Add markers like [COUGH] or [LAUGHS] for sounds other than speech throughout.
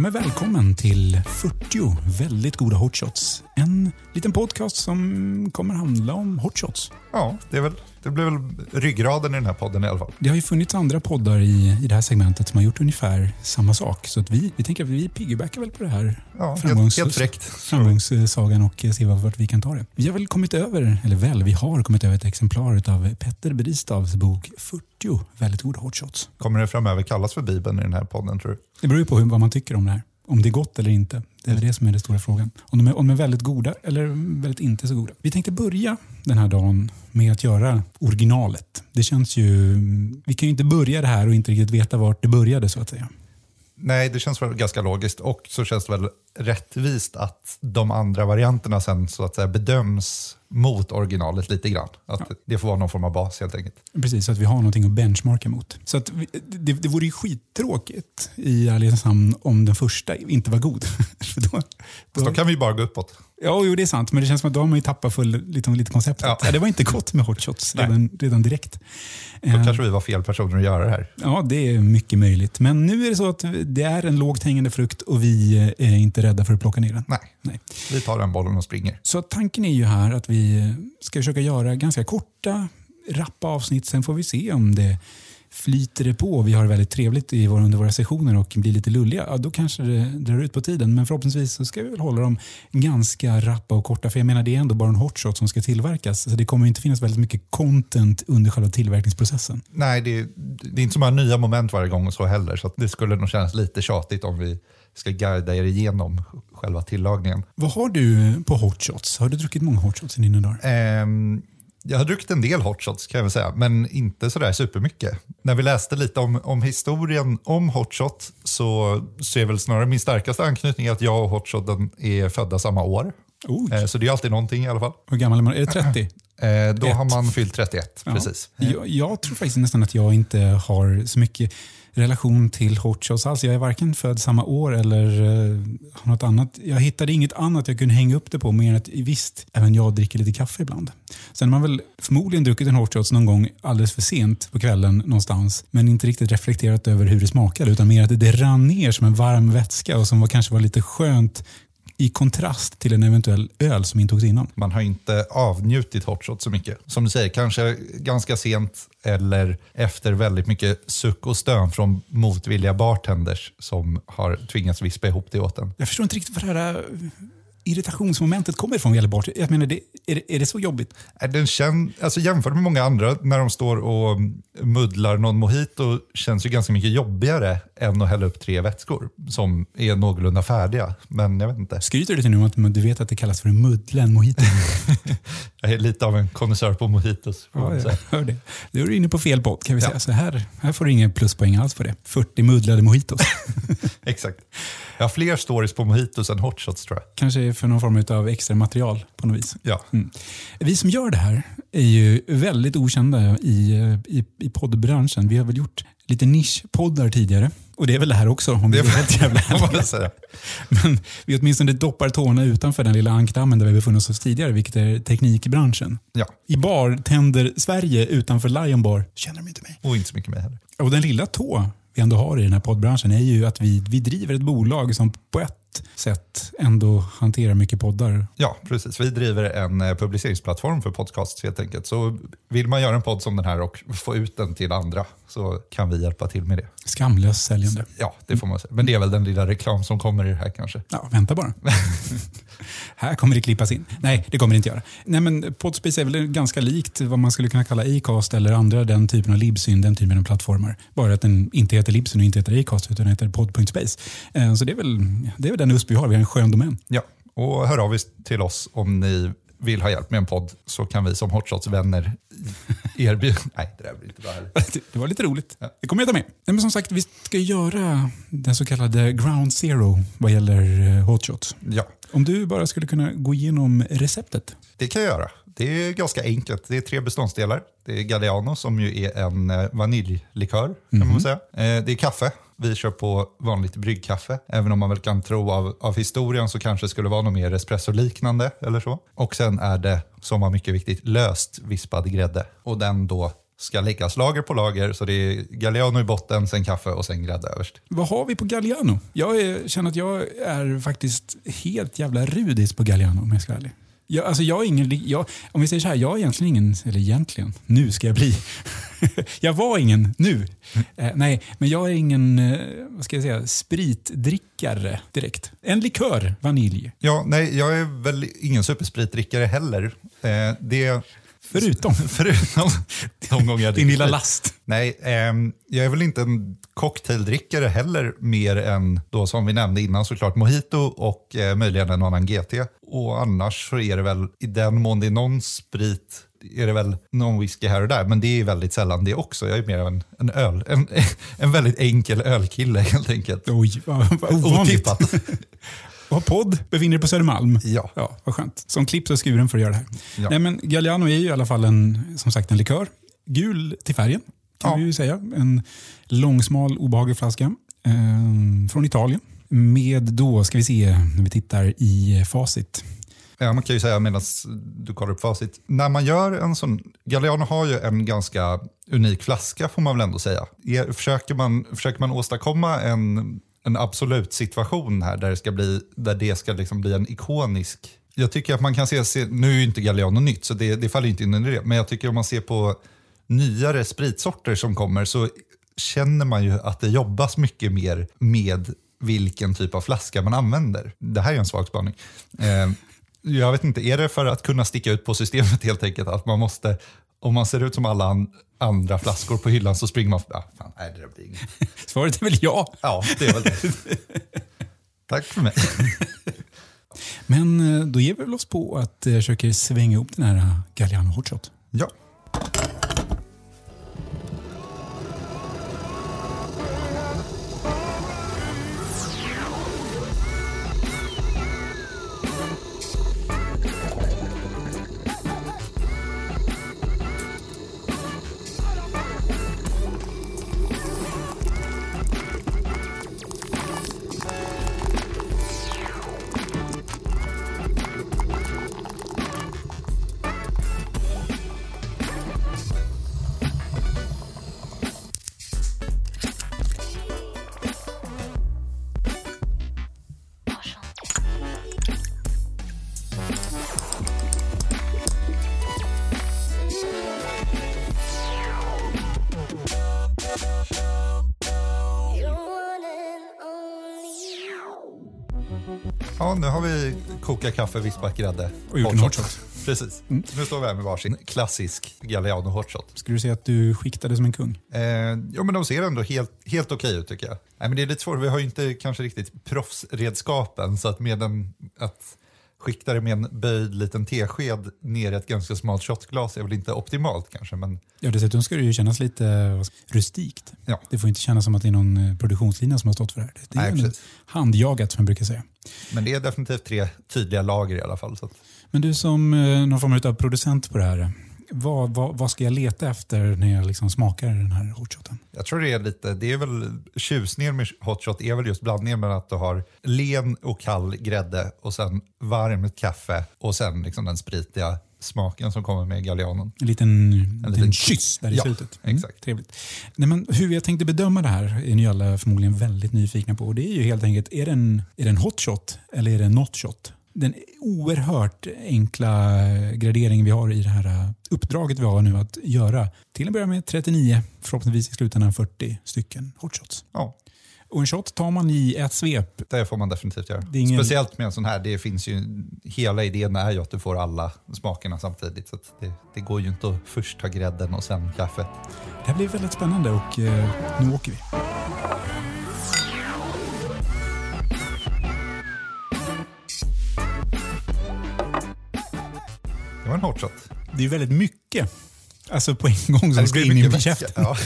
Men välkommen till 40 väldigt goda hotshots. En liten podcast som kommer handla om hotshots. Ja, det, är väl, det blir väl ryggraden i den här podden i alla fall. Det har ju funnits andra poddar i, i det här segmentet som har gjort ungefär samma sak. Så att vi, vi tänker att vi piggybackar väl på det här Ja, framgångs, helt, helt framgångssagan och se vart vi kan ta det. Vi har väl kommit över, eller väl, vi har kommit över ett exemplar av Petter Bristavs bok 40 väldigt goda hotshots. Kommer det framöver kallas för Bibeln i den här podden tror du? Det beror ju på hur, vad man tycker om det här. Om det är gott eller inte. Det är väl det som är den stora frågan. Om de, är, om de är väldigt goda eller väldigt inte så goda. Vi tänkte börja den här dagen med att göra originalet. Det känns ju... Vi kan ju inte börja det här och inte riktigt veta vart det började så att säga. Nej, det känns väl ganska logiskt och så känns det väl rättvist att de andra varianterna sen så att säga bedöms mot originalet lite grann. Att det får vara någon form av bas helt enkelt. Precis, så att vi har någonting att benchmarka mot. Så att vi, det, det vore ju skittråkigt i ärlighetens namn om den första inte var god. [LAUGHS] För då, Fast då kan vi ju bara gå uppåt. Ja, jo, det är sant. Men det känns som att då har man ju tappat full, lite, lite konceptet. Ja. Ja. det var inte gott med hot shots redan, redan direkt. Då Eh, kanske vi var fel personer att göra det här. Ja, det är mycket möjligt. Men nu är det så att det är en lågt hängande frukt och vi är inte rädda för att plocka ner den. Nej, Nej. vi tar den bollen och springer. Så tanken är ju här att vi ska försöka göra ganska korta, rappa avsnitt. Sen får vi se om det flyter det på. Vi har väldigt trevligt i våra, under våra sessioner och blir lite lulliga. Ja, då kanske det drar ut på tiden. Men förhoppningsvis så ska vi väl hålla dem ganska rappa och korta. För jag menar, det är ändå bara en hot shot som ska tillverkas. Så det kommer inte finnas väldigt mycket content under själva tillverkningsprocessen. Nej, det, det är inte så många nya moment varje gång och så heller. Så det skulle nog kännas lite tjatigt om vi ska guida er igenom själva tillagningen. Vad har du på hot shots? Har du druckit många hot shots i dina dagar? Ehm, jag har druckit en del hot shots kan jag väl säga, men inte sådär supermycket. När vi läste lite om, om historien om hot shot så, så är väl snarare min starkaste anknytning att jag och hot shoten är födda samma år. Oj. Eh, så det är alltid någonting i alla fall. Hur gammal är man? Är det [CLEARS THROAT] 30? Eh, då Ett. har man fyllt 31, Ja. precis. Jag, jag tror faktiskt nästan att jag inte har så mycket relation till hot shots alls. Jag är varken född samma år eller uh, har något annat. Jag hittade inget annat jag kunde hänga upp det på mer än att visst, även jag dricker lite kaffe ibland. Sen har man väl förmodligen druckit en hot shots någon gång alldeles för sent på kvällen någonstans. Men inte riktigt reflekterat över hur det smakade utan mer att det rann ner som en varm vätska och som var, kanske var lite skönt i kontrast till en eventuell öl som intogs innan. Man har inte avnjutit hot shot så mycket. Som du säger, kanske ganska sent eller efter väldigt mycket suck och stön från motvilliga bartenders som har tvingats vispa ihop det åt en. Jag förstår inte riktigt var det här äh, irritationsmomentet kommer ifrån vad gäller. Jag menar, det, är, det, är det så jobbigt? Är Den känn, alltså jämfört med många andra, när de står och muddlar någon mojito känns ju ganska mycket jobbigare än att hälla upp tre vätskor som är någorlunda färdiga. Men jag vet inte. Skryter du till nu om att du vet att det kallas för en muddla, en mojito? [LAUGHS] Jag är lite av en konnässör på mojitos. Ja, jag hör det. Nu är du inne på fel podd kan vi Ja. säga. Så här, här får du inga pluspoäng alls för det. 40 muddlade mojitos. [LAUGHS] Exakt. Jag har fler stories på mojitos än hot shots tror jag. Kanske för någon form av extra material på något vis. Ja. Mm. Vi som gör det här är ju väldigt okända i, i, i poddbranschen. Vi har väl gjort lite nischpoddar tidigare. Och det är väl det här också om vi Det är helt jävla [LAUGHS] ärliga. Men vi åtminstone doppar tårna utanför den lilla ankdammen där vi befunnit oss tidigare, vilket är teknikbranschen. Ja, I bartender Sverige utanför Lion Bar känner de inte mig. och inte så mycket mer heller. Och den lilla tå vi ändå har i den här poddbranschen är ju att vi, vi driver ett bolag som på ett sätt ändå hanterar mycket poddar. Ja, precis. Vi driver en eh, publiceringsplattform för podcasts helt enkelt. Så vill man göra en podd som den här och få ut den till andra så kan vi hjälpa till med det. Skamlöst säljande. Ja, det får man säga. Men det är väl den lilla reklam som kommer i det här kanske. Ja, vänta bara. [LAUGHS] här kommer det klippas in. Nej, det kommer det inte göra. Nej, men Podspace är väl ganska likt vad man skulle kunna kalla Acast eller andra den typen av Libsyn, den typen av plattformar. Bara att den inte heter Libsyn och inte heter Acast utan heter podd.space. Eh, Så det är, väl, det är väl den USP vi har. Vi har en skön domän. Ja, och hör av er till oss om ni vill ha hjälp med en podd så kan vi som Hotshots-vänner [LAUGHS] erbjuda... Nej, det där blir inte bra heller. [LAUGHS] Det- var lite roligt. Det kommer jag ta med. Nej, men som sagt, vi ska göra den så kallade ground zero vad gäller eh, hotshots. Ja, Om du bara skulle kunna gå igenom receptet. det kan jag göra. Det är ganska enkelt. Det är tre beståndsdelar. Det är Galliano som ju är en eh, vaniljlikör kan man säga. Eh, Det är kaffe. Vi kör på vanligt bryggkaffe. Även om man väl kan tro av, av historien så kanske det skulle vara något mer espresso-liknande eller så. Och sen är det, som var mycket viktigt, löst vispad grädde. Och den då ska läggas lager på lager. Så det är Galliano i botten, sen kaffe och sen grädde överst. Vad har vi på Galliano? Jag är, känner att jag är faktiskt helt jävla rudis på Galliano om jag ska vara ärlig. Jag, alltså jag är ingen, jag, om vi säger så här, jag är egentligen ingen, eller egentligen, nu ska jag bli. [LAUGHS] jag var ingen nu. Eh, nej, men jag är ingen, eh, vad ska jag säga, spritdrickare direkt. En likör, vanilj. Ja, nej, jag är väl ingen superspritdrickare heller. Eh, det Förutom? [LAUGHS] Förutom de gånger jag Din lilla last. Nej, eh, jag är väl inte en cocktaildrickare heller mer än då som vi nämnde innan såklart mojito och eh, möjligen en annan GT. Och annars så är det väl i den mån det är någon sprit är det väl någon whisky här och där, men det är väldigt sällan det också. Jag är mer en, en öl, en, [LAUGHS] en väldigt enkel ölkille helt enkelt. Oj, vad, vad [LAUGHS] ovanligt. [LAUGHS] Otippat. har podd, befinner dig på Södermalm. Ja. ja. Vad skönt. Som klipps och skuren för att göra det här. Ja. Nej, men Galliano är ju i alla fall en, som sagt en likör. Gul till färgen, kan Ja. vi ju säga. En långsmal, obehaglig flaska. Eh, från Italien. Med då, ska vi se, när vi tittar i facit. Ja, man kan ju säga medan du kollar upp facit. När man gör en sån... Galliano har ju en ganska unik flaska får man väl ändå säga. Försöker man, försöker man åstadkomma en, en absolut situation här där det ska bli, där det ska liksom bli en ikonisk... Jag tycker att man kan se, se nu är ju inte Galliano nytt så det, det faller inte in under det, men jag tycker om man ser på nyare spritsorter som kommer så känner man ju att det jobbas mycket mer med vilken typ av flaska man använder. Det här är en svag spaning. Eh, jag vet inte, är det för att kunna sticka ut på systemet [LAUGHS] helt enkelt? Att man måste, om man ser ut som alla an, andra flaskor på hyllan så springer man... Ah, fan, nej, det blir inget. [LAUGHS] Svaret är väl ja. Ja, det är väl det. [LAUGHS] Tack för mig. Men eh, då ger vi väl oss på att eh, försöka svänga upp den här eh, Galliano Hot Shot. Ja. Ja, nu har vi kokat kaffe, vispat grädde. Och gjort en hot shot. Precis. Nu står vi här med varsin klassisk Galliano hot shot. Skulle du säga att du skiktade som en kung? Eh, ja, men de ser ändå helt, helt okej ut tycker jag. Nej, men det är lite svårt, vi har ju inte kanske riktigt proffsredskapen så att med en, att skikta det med en böjd liten tesked ner i ett ganska smalt shotglas är väl inte optimalt kanske. Men Ja, dessutom ska det ju kännas lite rustikt. ja, Det får inte kännas som att det är någon eh, produktionslinje som har stått för det här. Det är Nej, handjagat som jag brukar säga. men det är definitivt tre tydliga lager i alla fall. Att, Men du som eh, någon form av producent på det här. Vad, vad, vad ska jag leta efter när jag liksom smakar den här hotshoten? jag tror det är lite, det är väl tjusningen med hot shot är väl just blandningen mellan att du har len och kall grädde och sen varmt kaffe och sen liksom den spritiga smaken som kommer med Gallianon. En liten, en liten liten- kyss där i Ja, slutet. exakt. Trevligt. Nej, men hur jag tänkte bedöma det här är ni alla förmodligen väldigt nyfikna på. Och det är ju helt enkelt, är det en, är det en hot shot eller är det en not shot? Den oerhört enkla gradering vi har i det här eh, uppdraget vi har nu att göra. Till att börja med 39, förhoppningsvis i slutändan 40 stycken hot shots. Ja, Och en shot tar man i ett svep. det får man definitivt göra. Ingen- Speciellt med en sån här, det finns ju, hela idén är ju att du får alla smakerna samtidigt. Så det, det går ju inte att först ta grädden och sen kaffet. Det här blir väldigt spännande och eh, nu åker vi. En hot shot. Det är väldigt mycket. Alltså på en [LAUGHS] gång som ska in i käften. ja.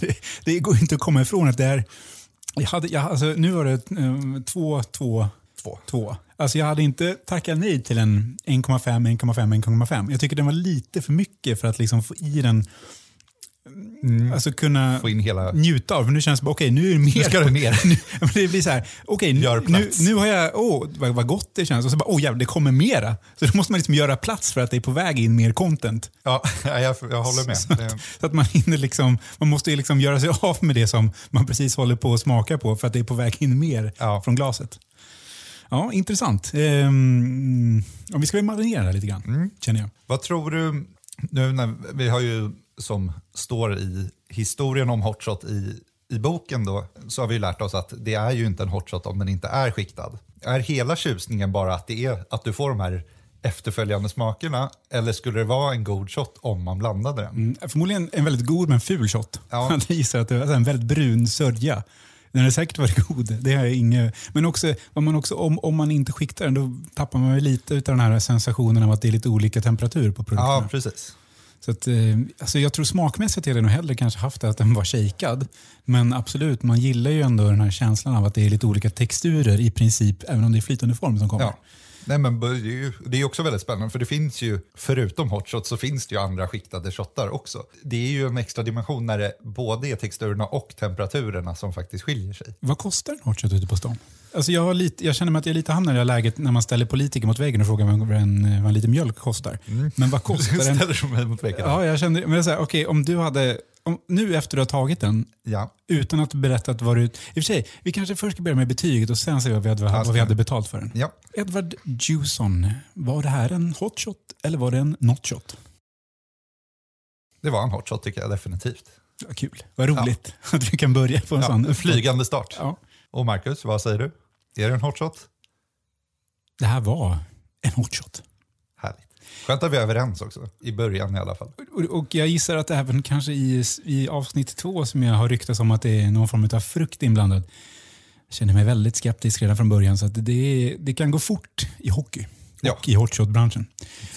det, [LAUGHS] det går inte att komma ifrån att det är... Jag hade, jag, alltså, nu var det eh, två, två, Två. två. Alltså jag hade inte tackat nej till en 1,5, 1,5, 1,5. Jag tycker den var lite för mycket för att liksom få i den alltså kunna Få in hela... njuta av. För nu känns det bara, okej nu är det mer. Nu ska det mer. [LAUGHS] Nu, det blir så här, okej Gör nu, nu, har jag, åh vad, vad gott det känns. Och så bara, åh jävlar det kommer mera. Så då måste man liksom göra plats för att det är på väg in mer content. Ja, [LAUGHS] jag, jag håller med. Så Det- att, så att man hinner liksom, man måste ju liksom göra sig av med det som man precis håller på att smaka på för att det är på väg in mer Ja. från glaset. Ja, intressant. Om vi ska väl marinera lite grann, Mm. känner jag. Vad tror du, nu när vi har ju som står i historien om hotshot i, i boken då, så har vi lärt oss att det är ju inte en hotshot om den inte är skiktad. Är hela tjusningen bara att, det är, att du får de här efterföljande smakerna eller skulle det vara en god shot om man blandade den? Mm, förmodligen en väldigt god men ful shot. Ja. [LAUGHS] Jag gissar att det var en väldigt brun sörja. Den har säkert varit god. Det jag inget. Men också, vad man också, om, om man inte skiktar den då tappar man lite av den här sensationen av att det är lite olika temperatur på produkterna. Ja, precis. Så att, eh, alltså jag tror smakmässigt hade jag nog hellre kanske haft det att den var shakead. Men absolut, man gillar ju ändå den här känslan av att det är lite olika texturer i princip, även om det är flytande form som kommer. Ja. Nej, men det är också väldigt spännande för det finns ju, förutom hot shot så finns det ju andra skiktade shottar också. Det är ju en extra dimension när det både är texturerna och temperaturerna som faktiskt skiljer sig. Vad kostar en hot shot ute på stan? Alltså jag, lite, jag känner mig att jag lite hamnar i det här läget när man ställer politiker mot väggen och frågar vad en, vad en liten mjölk kostar. Men vad kostar [LAUGHS] en... Ställer du mig mot väggen? Ja, jag kände, men så här, okej, om du hade, om, nu efter du har tagit den, ja. utan att berätta vad du... I och för sig, vi kanske först ska börja med betyget och sen se vad vi hade, vad vi hade betalt för den. ja. Edward Jewson, var det här en hot shot eller var det en not shot? Det var en hot shot tycker jag definitivt. Vad kul, vad roligt [LAUGHS] att vi kan börja på en Ja, sån. en flygande start. Ja. Och Marcus, vad säger du? Är det en hot shot? Det här var en hot shot. Härligt. Skönt att vi är överens också, i början i alla fall. Och, och jag gissar att även kanske i, i avsnitt två som jag har ryktats om att det är någon form av frukt inblandad. Jag känner mig väldigt skeptisk redan från början så att det, det kan gå fort i hockey Ja. och i hotshot-branschen.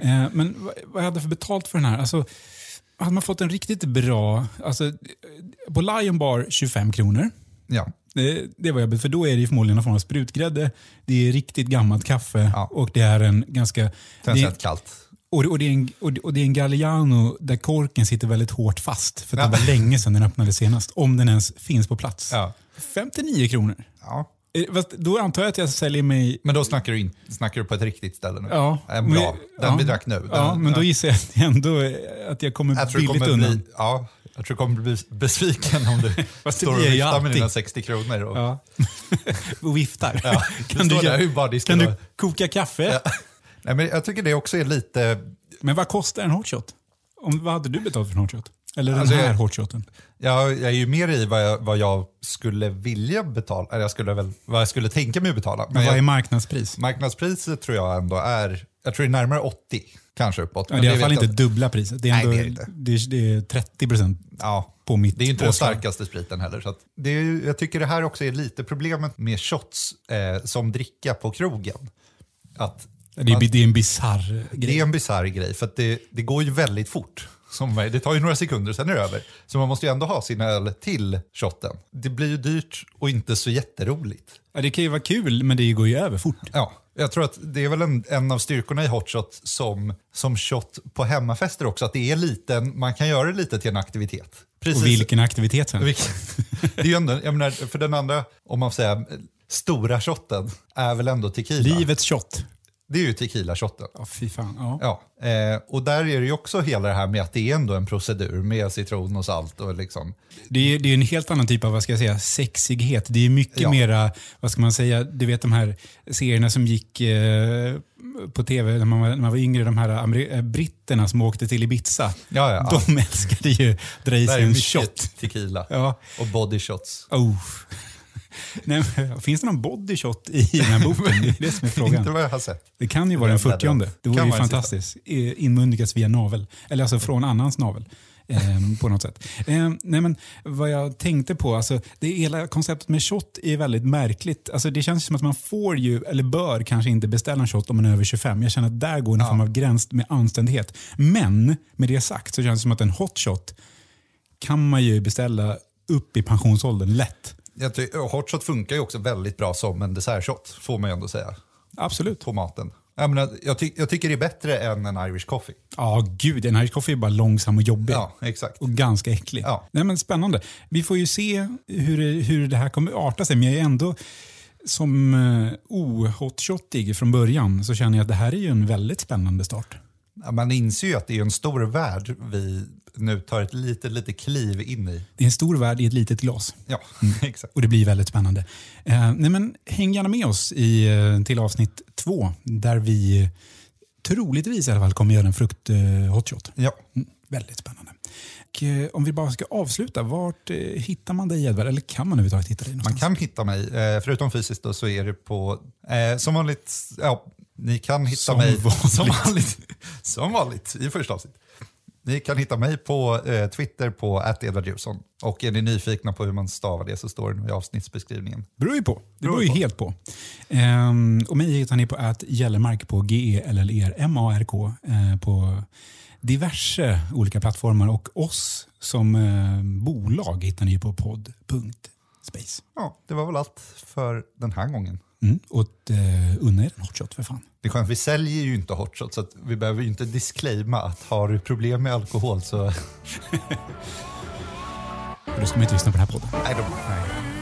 Eh, men vad, vad jag hade för betalt för den här? Alltså, hade man fått en riktigt bra... Alltså, på Lion Bar 25 kronor. Ja. Det, det var jobbigt, för då är det förmodligen någon form av sprutgrädde. Det är riktigt gammalt kaffe Ja. och det är en ganska... Rätt kallt. och, och, det är en, och, det- är en Galliano där korken sitter väldigt hårt fast. För Ja. det var länge sedan den öppnades senast. Om den ens finns på plats. Ja. 59 kronor. ja. Eh, fast Då antar jag att jag säljer mig... Men då snackar du, in, snackar du på ett riktigt ställe nu? Ja, En bra. men- Den ja. vi drack nu. Den, ja, men då gissar jag att ändå eh, att jag kommer jag billigt kommer undan. bli, ja, jag tror du kommer bli besviken om du [LAUGHS] står och viftar med dina 60 kronor. Och, Ja. [LAUGHS] och viftar. Ja, kan du där kan du koka kaffe? Ja. [LAUGHS] Nej, men jag tycker det också är lite... Men vad kostar en hotshot? Om, vad hade du betalt för en hotshot? Eller den Alltså, här hotshoten? Jag, jag är ju mer i vad jag, vad jag skulle vilja betala, eller jag skulle väl, vad jag skulle tänka mig att betala. Men vad jag, är marknadspris? marknadspriset tror jag ändå är, jag tror det är närmare 80, kanske uppåt. Ja, det är i alla fall inte dubbla priset. Det är, Nej, ändå, det är det inte. det är, det är 30 procent Ja, på mitt det är ju inte den påslag. starkaste spriten heller. Så att det är, jag tycker det här också är lite problemet med shots eh, som dricka på krogen. Att Det är, man- det är en bisarr det grej. är en bisarr grej, för att det, det går ju väldigt fort. Som, det tar ju några sekunder, sen är det över. Så man måste ju ändå ha sin öl till shotten. Det blir ju dyrt och inte så jätteroligt. Ja, det kan ju vara kul, men det går ju över fort. Ja, jag tror att det är väl en, en av styrkorna i hotshot som, som shot på hemmafester också. Att det är liten, man kan göra det lite till en aktivitet. Precis. Och vilken aktivitet sen. [LAUGHS] Det är ju ändå, jag menar, för den andra, om man får säga, stora shotten är väl ändå tequila. Livets shot. Det är ju tequila-shotten. Ja, fy fan. Ja. Ja, eh, och där är det ju också hela det här med att det är ändå en procedur med citron och salt och liksom. Det är, det är en helt annan typ av vad ska jag säga, sexighet. Det är mycket Ja. mera, vad ska man säga, du vet de här serierna som gick eh, på tv när man, var, när man var yngre, de här eh, britterna som åkte till Ibiza. Ja, ja. De [LAUGHS] älskade ju dra i sig en shot. tequila Ja. och body shots. Oh. [LAUGHS] Nej, men, finns det någon body shot i den här boken? Det är det som är [LAUGHS] frågan. Inte vad jag har sett. Det kan ju vara den Jag bläddrar. 40 Det vore Kan ju fantastiskt. Inmundigas via navel. Eller alltså från annans navel. Eh, på något sätt. Eh, nej men, vad jag tänkte på, alltså, det hela konceptet med shot är väldigt märkligt. Alltså, det känns som att man får ju, eller bör kanske inte beställa en shot om man är över 25. Jag känner att där går en form av gräns med anständighet. Men med det sagt så känns det som att en hot shot kan man ju beställa upp i pensionsåldern lätt. Jag och hot shot funkar ju också väldigt bra som en dessertshot, får man ju ändå säga. Absolut. På maten. Jag, menar, jag, ty jag tycker det är bättre än en Irish coffee. Ja, gud. En Irish coffee är bara långsam och jobbig. Ja, exakt. Och ganska äcklig. Ja. Nej, men spännande. Vi får ju se hur det, hur det här kommer arta sig, men jag är ändå som uh, ohotshottig från början så känner jag att det här är ju en väldigt spännande start. Man inser ju att det är en stor värld vi nu tar ett litet, litet kliv in i. Det är en stor värld i ett litet glas. Ja, mm. [LAUGHS] exakt. Och det blir väldigt spännande. Eh, nej men, häng gärna med oss i, eh, till avsnitt två där vi troligtvis i alla fall kommer göra en frukt eh, hotshot. Ja. Mm, väldigt spännande. Och, eh, om vi bara ska avsluta, vart eh, hittar man dig Edvard? Eller kan man överhuvudtaget hitta dig någonstans? Man kan hitta mig, eh, förutom fysiskt då, så är det på, eh, som vanligt, ja, ni kan hitta Som mig vanligt. som vanligt. [LAUGHS] Som vanligt i första avsnitt. Ni kan hitta mig på eh, Twitter på @edvardjusson. Och är ni nyfikna på hur man stavar det så står det nog i avsnittsbeskrivningen. Det beror ju på. Det Beror beror ju på. helt på. Ehm, och mig hittar ni på att Gellermark på G-E-L-L-E-R-M-A-R-K eh, på diverse olika plattformar. Och oss som eh, bolag hittar ni på podd.space. Ja, det var väl allt för den här gången. Mm. Och eh, unna er en hotshot för fan. Det är skönt, vi säljer ju inte hot shot, så vi behöver ju inte disclaima att har du problem med alkohol så... [LAUGHS] Då ska man inte lyssna på den här podden. Nej, då, Nej.